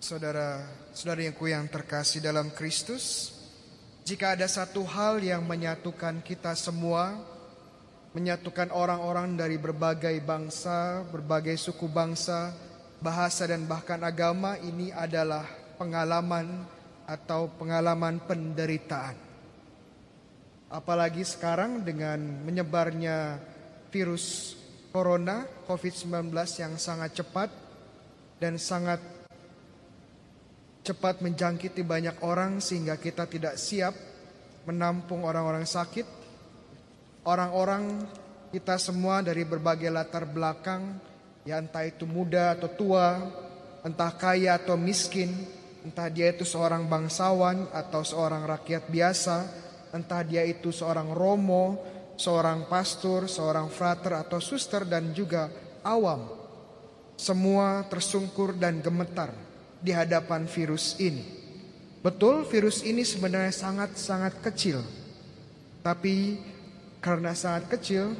Saudara-saudari yang yang terkasih dalam Kristus, jika ada satu hal yang menyatukan kita semua, menyatukan orang-orang dari berbagai bangsa, berbagai suku bangsa, bahasa dan bahkan agama ini adalah pengalaman atau pengalaman penderitaan. Apalagi sekarang dengan menyebarnya virus corona COVID-19 yang sangat cepat dan sangat cepat menjangkiti banyak orang sehingga kita tidak siap menampung orang-orang sakit. Orang-orang kita semua dari berbagai latar belakang, ya entah itu muda atau tua, entah kaya atau miskin, entah dia itu seorang bangsawan atau seorang rakyat biasa, entah dia itu seorang romo, seorang pastor, seorang frater atau suster dan juga awam. Semua tersungkur dan gemetar di hadapan virus ini. Betul, virus ini sebenarnya sangat-sangat kecil, tapi karena sangat kecil,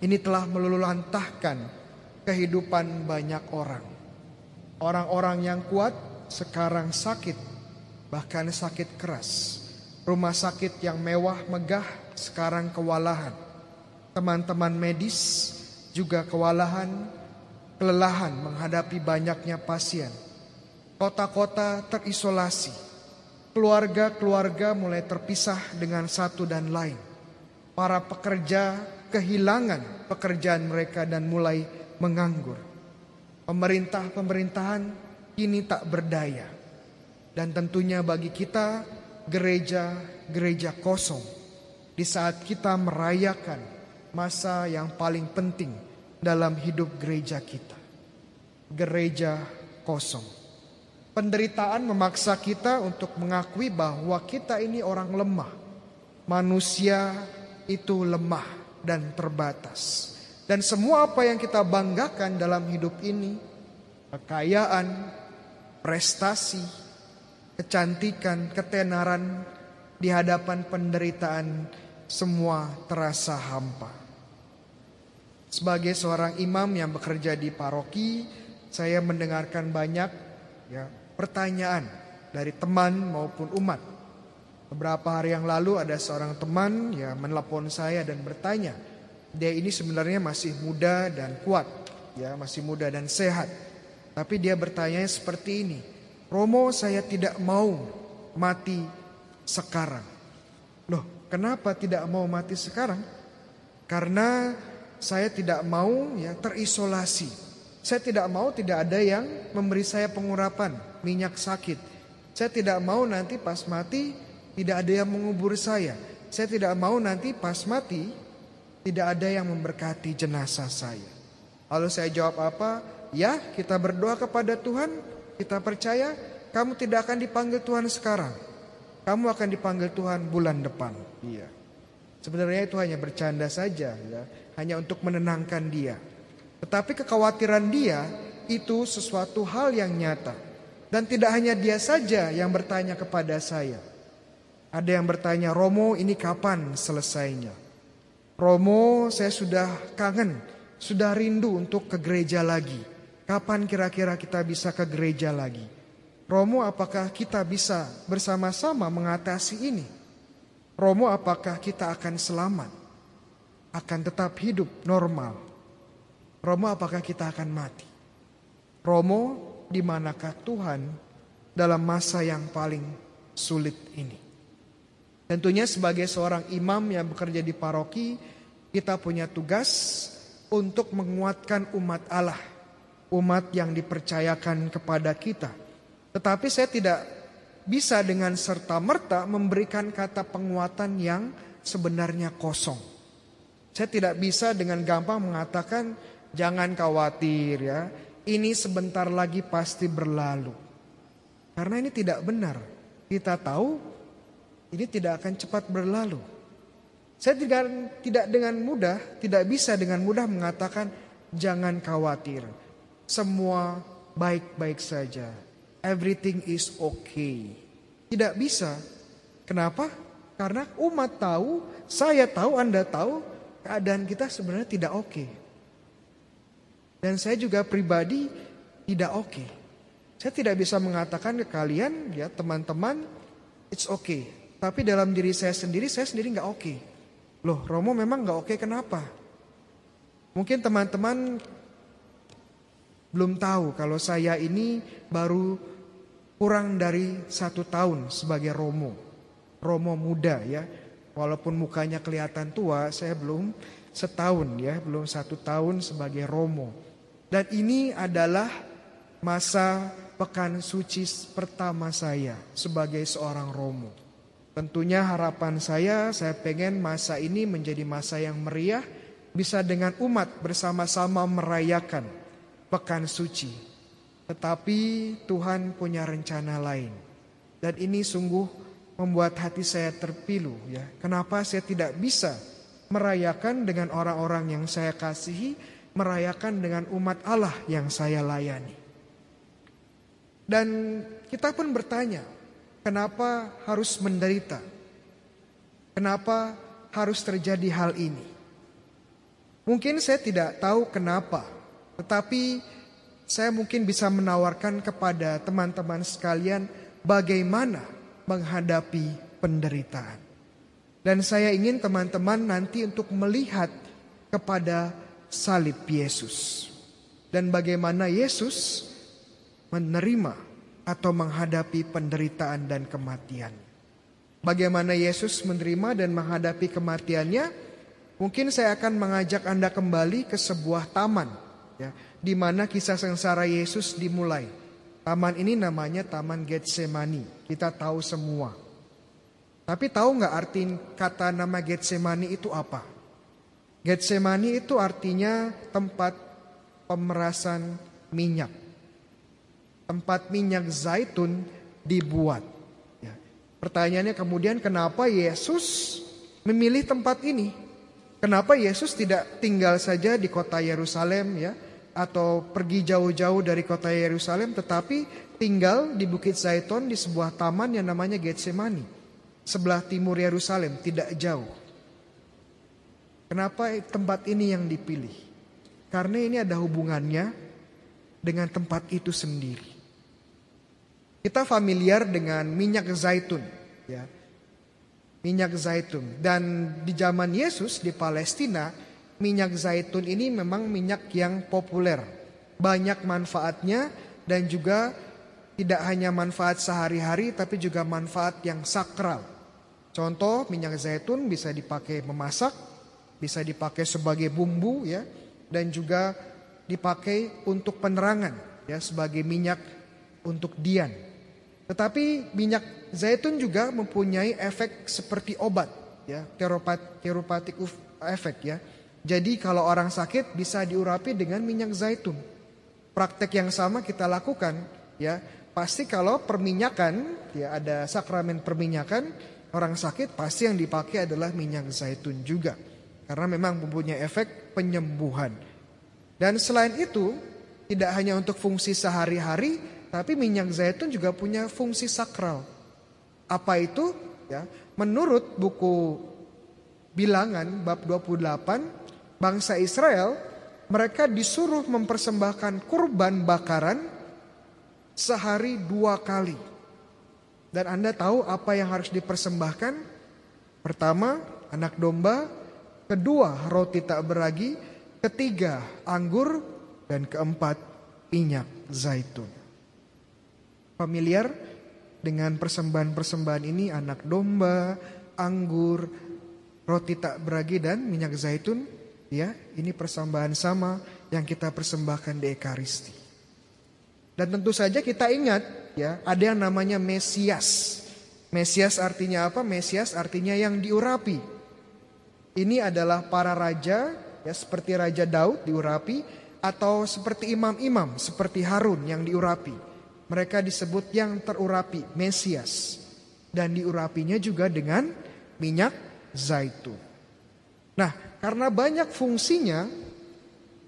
ini telah melululantahkan kehidupan banyak orang. Orang-orang yang kuat sekarang sakit, bahkan sakit keras. Rumah sakit yang mewah megah sekarang kewalahan. Teman-teman medis juga kewalahan, kelelahan menghadapi banyaknya pasien. Kota-kota terisolasi. Keluarga-keluarga mulai terpisah dengan satu dan lain. Para pekerja kehilangan pekerjaan mereka dan mulai menganggur. Pemerintah-pemerintahan kini tak berdaya. Dan tentunya bagi kita gereja-gereja kosong di saat kita merayakan masa yang paling penting dalam hidup gereja kita. Gereja kosong. Penderitaan memaksa kita untuk mengakui bahwa kita ini orang lemah. Manusia itu lemah dan terbatas. Dan semua apa yang kita banggakan dalam hidup ini, kekayaan, prestasi, kecantikan, ketenaran di hadapan penderitaan semua terasa hampa. Sebagai seorang imam yang bekerja di paroki, saya mendengarkan banyak ya pertanyaan dari teman maupun umat. Beberapa hari yang lalu ada seorang teman ya menelpon saya dan bertanya, dia ini sebenarnya masih muda dan kuat, ya masih muda dan sehat. Tapi dia bertanya seperti ini, Romo saya tidak mau mati sekarang. Loh, kenapa tidak mau mati sekarang? Karena saya tidak mau ya terisolasi. Saya tidak mau tidak ada yang memberi saya pengurapan minyak sakit. Saya tidak mau nanti pas mati tidak ada yang mengubur saya. Saya tidak mau nanti pas mati tidak ada yang memberkati jenazah saya. Lalu saya jawab apa? Ya, kita berdoa kepada Tuhan, kita percaya kamu tidak akan dipanggil Tuhan sekarang. Kamu akan dipanggil Tuhan bulan depan. Iya. Sebenarnya itu hanya bercanda saja ya, hanya untuk menenangkan dia. Tetapi kekhawatiran dia itu sesuatu hal yang nyata. Dan tidak hanya dia saja yang bertanya kepada saya. Ada yang bertanya, Romo ini kapan selesainya? Romo saya sudah kangen, sudah rindu untuk ke gereja lagi. Kapan kira-kira kita bisa ke gereja lagi? Romo apakah kita bisa bersama-sama mengatasi ini? Romo apakah kita akan selamat? Akan tetap hidup normal? Romo apakah kita akan mati? Romo di manakah Tuhan dalam masa yang paling sulit ini. Tentunya sebagai seorang imam yang bekerja di paroki, kita punya tugas untuk menguatkan umat Allah, umat yang dipercayakan kepada kita. Tetapi saya tidak bisa dengan serta-merta memberikan kata penguatan yang sebenarnya kosong. Saya tidak bisa dengan gampang mengatakan jangan khawatir ya, ini sebentar lagi pasti berlalu. Karena ini tidak benar. Kita tahu ini tidak akan cepat berlalu. Saya tidak tidak dengan mudah, tidak bisa dengan mudah mengatakan jangan khawatir. Semua baik-baik saja. Everything is okay. Tidak bisa. Kenapa? Karena umat tahu, saya tahu, Anda tahu keadaan kita sebenarnya tidak oke. Okay. Dan saya juga pribadi tidak oke. Okay. Saya tidak bisa mengatakan ke kalian, ya teman-teman, it's okay. Tapi dalam diri saya sendiri, saya sendiri nggak oke. Okay. Loh, Romo memang nggak oke, okay, kenapa? Mungkin teman-teman belum tahu kalau saya ini baru kurang dari satu tahun sebagai Romo. Romo muda ya. Walaupun mukanya kelihatan tua, saya belum setahun ya, belum satu tahun sebagai Romo. Dan ini adalah masa pekan suci pertama saya sebagai seorang Romo. Tentunya harapan saya, saya pengen masa ini menjadi masa yang meriah, bisa dengan umat bersama-sama merayakan pekan suci. Tetapi Tuhan punya rencana lain. Dan ini sungguh membuat hati saya terpilu ya. Kenapa saya tidak bisa merayakan dengan orang-orang yang saya kasihi, merayakan dengan umat Allah yang saya layani. Dan kita pun bertanya, kenapa harus menderita? Kenapa harus terjadi hal ini? Mungkin saya tidak tahu kenapa, tetapi saya mungkin bisa menawarkan kepada teman-teman sekalian bagaimana menghadapi penderitaan. Dan saya ingin teman-teman nanti untuk melihat kepada salib Yesus. Dan bagaimana Yesus menerima atau menghadapi penderitaan dan kematian. Bagaimana Yesus menerima dan menghadapi kematiannya? Mungkin saya akan mengajak Anda kembali ke sebuah taman ya, di mana kisah sengsara Yesus dimulai. Taman ini namanya Taman Getsemani. Kita tahu semua. Tapi tahu nggak arti kata nama Getsemani itu apa? Getsemani itu artinya tempat pemerasan minyak tempat minyak zaitun dibuat. Ya. Pertanyaannya kemudian kenapa Yesus memilih tempat ini? Kenapa Yesus tidak tinggal saja di kota Yerusalem ya atau pergi jauh-jauh dari kota Yerusalem tetapi tinggal di Bukit Zaitun di sebuah taman yang namanya Getsemani sebelah timur Yerusalem tidak jauh. Kenapa tempat ini yang dipilih? Karena ini ada hubungannya dengan tempat itu sendiri. Kita familiar dengan minyak zaitun, ya. Minyak zaitun dan di zaman Yesus di Palestina, minyak zaitun ini memang minyak yang populer. Banyak manfaatnya dan juga tidak hanya manfaat sehari-hari tapi juga manfaat yang sakral. Contoh minyak zaitun bisa dipakai memasak, bisa dipakai sebagai bumbu ya dan juga dipakai untuk penerangan ya sebagai minyak untuk dian. Tetapi minyak zaitun juga mempunyai efek seperti obat, ya, teropat, teropatik efek ya. Jadi kalau orang sakit bisa diurapi dengan minyak zaitun. Praktek yang sama kita lakukan, ya. Pasti kalau perminyakan, ya ada sakramen perminyakan, orang sakit pasti yang dipakai adalah minyak zaitun juga. Karena memang mempunyai efek penyembuhan. Dan selain itu, tidak hanya untuk fungsi sehari-hari, tapi minyak zaitun juga punya fungsi sakral. Apa itu? Ya, menurut buku Bilangan bab 28, bangsa Israel mereka disuruh mempersembahkan kurban bakaran sehari dua kali. Dan Anda tahu apa yang harus dipersembahkan? Pertama, anak domba, kedua, roti tak beragi, ketiga, anggur, dan keempat, minyak zaitun familiar dengan persembahan-persembahan ini anak domba, anggur, roti tak beragi dan minyak zaitun, ya, ini persembahan sama yang kita persembahkan di Ekaristi. Dan tentu saja kita ingat ya, ada yang namanya Mesias. Mesias artinya apa? Mesias artinya yang diurapi. Ini adalah para raja ya seperti Raja Daud diurapi atau seperti imam-imam seperti Harun yang diurapi. Mereka disebut yang terurapi, Mesias. Dan diurapinya juga dengan minyak zaitun. Nah, karena banyak fungsinya,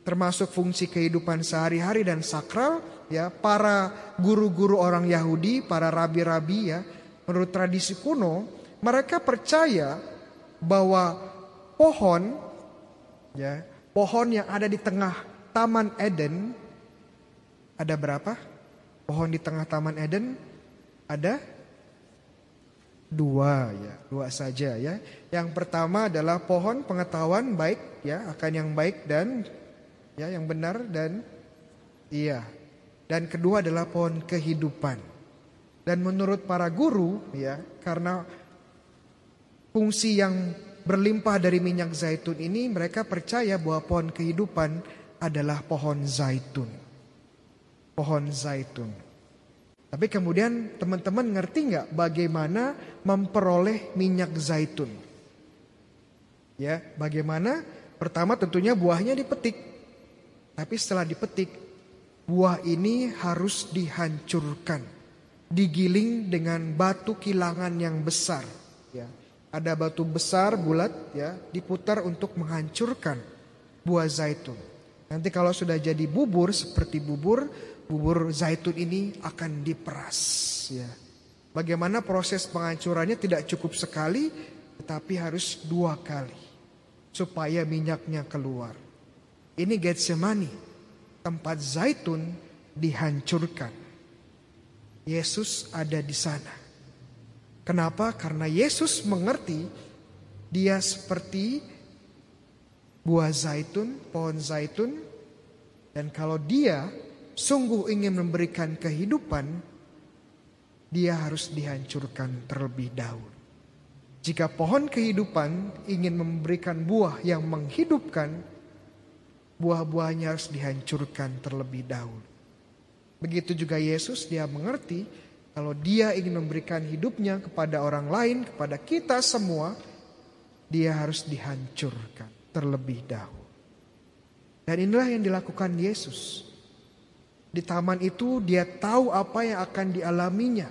termasuk fungsi kehidupan sehari-hari dan sakral, ya para guru-guru orang Yahudi, para rabi-rabi ya, menurut tradisi kuno, mereka percaya bahwa pohon ya, pohon yang ada di tengah Taman Eden ada berapa? pohon di tengah Taman Eden ada dua ya, dua saja ya. Yang pertama adalah pohon pengetahuan baik ya, akan yang baik dan ya yang benar dan iya. Dan kedua adalah pohon kehidupan. Dan menurut para guru ya, karena fungsi yang berlimpah dari minyak zaitun ini mereka percaya bahwa pohon kehidupan adalah pohon zaitun. Pohon zaitun. Tapi kemudian teman-teman ngerti nggak bagaimana memperoleh minyak zaitun? Ya, bagaimana? Pertama tentunya buahnya dipetik. Tapi setelah dipetik, buah ini harus dihancurkan, digiling dengan batu kilangan yang besar. Ya, ada batu besar bulat, ya, diputar untuk menghancurkan buah zaitun. Nanti kalau sudah jadi bubur seperti bubur, bubur zaitun ini akan diperas ya. Bagaimana proses penghancurannya tidak cukup sekali tetapi harus dua kali supaya minyaknya keluar. Ini Getsemani, tempat zaitun dihancurkan. Yesus ada di sana. Kenapa? Karena Yesus mengerti dia seperti buah zaitun, pohon zaitun dan kalau dia sungguh ingin memberikan kehidupan, dia harus dihancurkan terlebih dahulu. Jika pohon kehidupan ingin memberikan buah yang menghidupkan, buah-buahnya harus dihancurkan terlebih dahulu. Begitu juga Yesus, dia mengerti kalau dia ingin memberikan hidupnya kepada orang lain, kepada kita semua, dia harus dihancurkan terlebih dahulu. Dan inilah yang dilakukan Yesus. Di taman itu dia tahu apa yang akan dialaminya.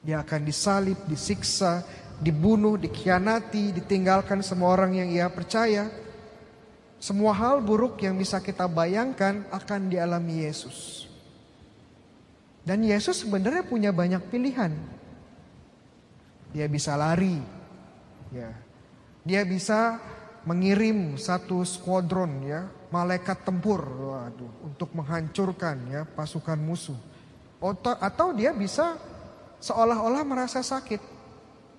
Dia akan disalib, disiksa, dibunuh, dikhianati, ditinggalkan semua orang yang ia percaya. Semua hal buruk yang bisa kita bayangkan akan dialami Yesus. Dan Yesus sebenarnya punya banyak pilihan. Dia bisa lari. Ya. Dia bisa mengirim satu skuadron ya, malaikat tempur waduh, untuk menghancurkan ya pasukan musuh. Atau dia bisa seolah-olah merasa sakit.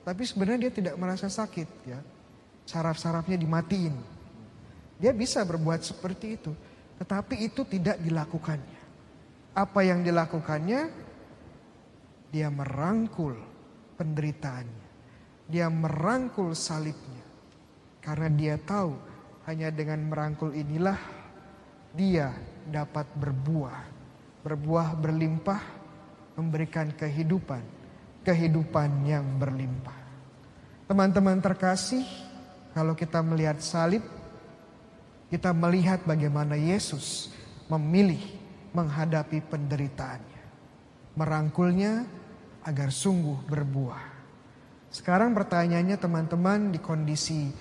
Tapi sebenarnya dia tidak merasa sakit ya. Saraf-sarafnya dimatiin. Dia bisa berbuat seperti itu. Tetapi itu tidak dilakukannya. Apa yang dilakukannya? Dia merangkul penderitaannya. Dia merangkul salibnya karena dia tahu hanya dengan merangkul inilah dia dapat berbuah. Berbuah berlimpah memberikan kehidupan. Kehidupan yang berlimpah. Teman-teman terkasih, kalau kita melihat salib, kita melihat bagaimana Yesus memilih menghadapi penderitaannya. Merangkulnya agar sungguh berbuah. Sekarang pertanyaannya teman-teman di kondisi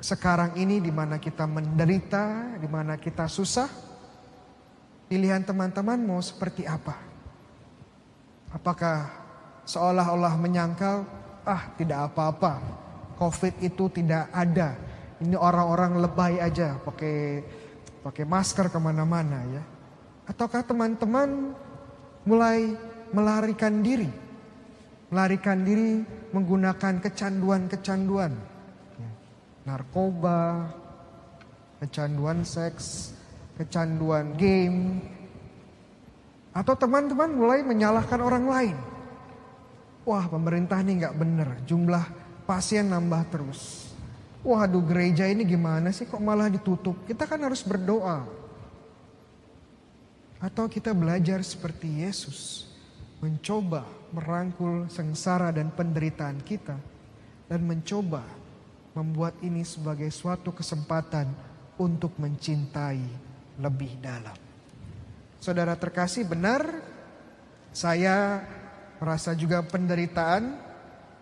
sekarang ini di mana kita menderita, di mana kita susah, pilihan teman-teman mau seperti apa? Apakah seolah-olah menyangkal, ah tidak apa-apa, COVID itu tidak ada, ini orang-orang lebay aja, pakai pakai masker ke mana-mana ya? Ataukah teman-teman mulai melarikan diri, melarikan diri menggunakan kecanduan-kecanduan? narkoba, kecanduan seks, kecanduan game, atau teman-teman mulai menyalahkan orang lain. Wah pemerintah ini nggak bener, jumlah pasien nambah terus. Waduh gereja ini gimana sih kok malah ditutup? Kita kan harus berdoa. Atau kita belajar seperti Yesus. Mencoba merangkul sengsara dan penderitaan kita. Dan mencoba membuat ini sebagai suatu kesempatan untuk mencintai lebih dalam. Saudara terkasih benar, saya merasa juga penderitaan,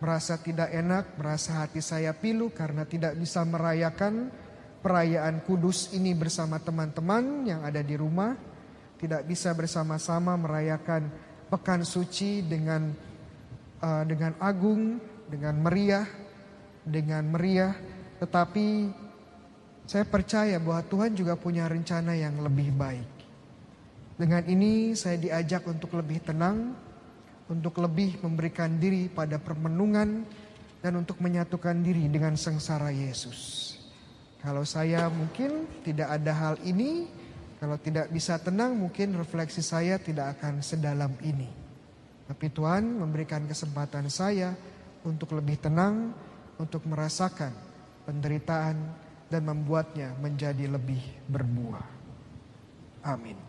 merasa tidak enak, merasa hati saya pilu karena tidak bisa merayakan perayaan kudus ini bersama teman-teman yang ada di rumah, tidak bisa bersama-sama merayakan pekan suci dengan uh, dengan agung, dengan meriah, dengan meriah, tetapi saya percaya bahwa Tuhan juga punya rencana yang lebih baik. Dengan ini saya diajak untuk lebih tenang, untuk lebih memberikan diri pada permenungan dan untuk menyatukan diri dengan sengsara Yesus. Kalau saya mungkin tidak ada hal ini, kalau tidak bisa tenang mungkin refleksi saya tidak akan sedalam ini. Tapi Tuhan memberikan kesempatan saya untuk lebih tenang, untuk merasakan penderitaan dan membuatnya menjadi lebih berbuah. Amin.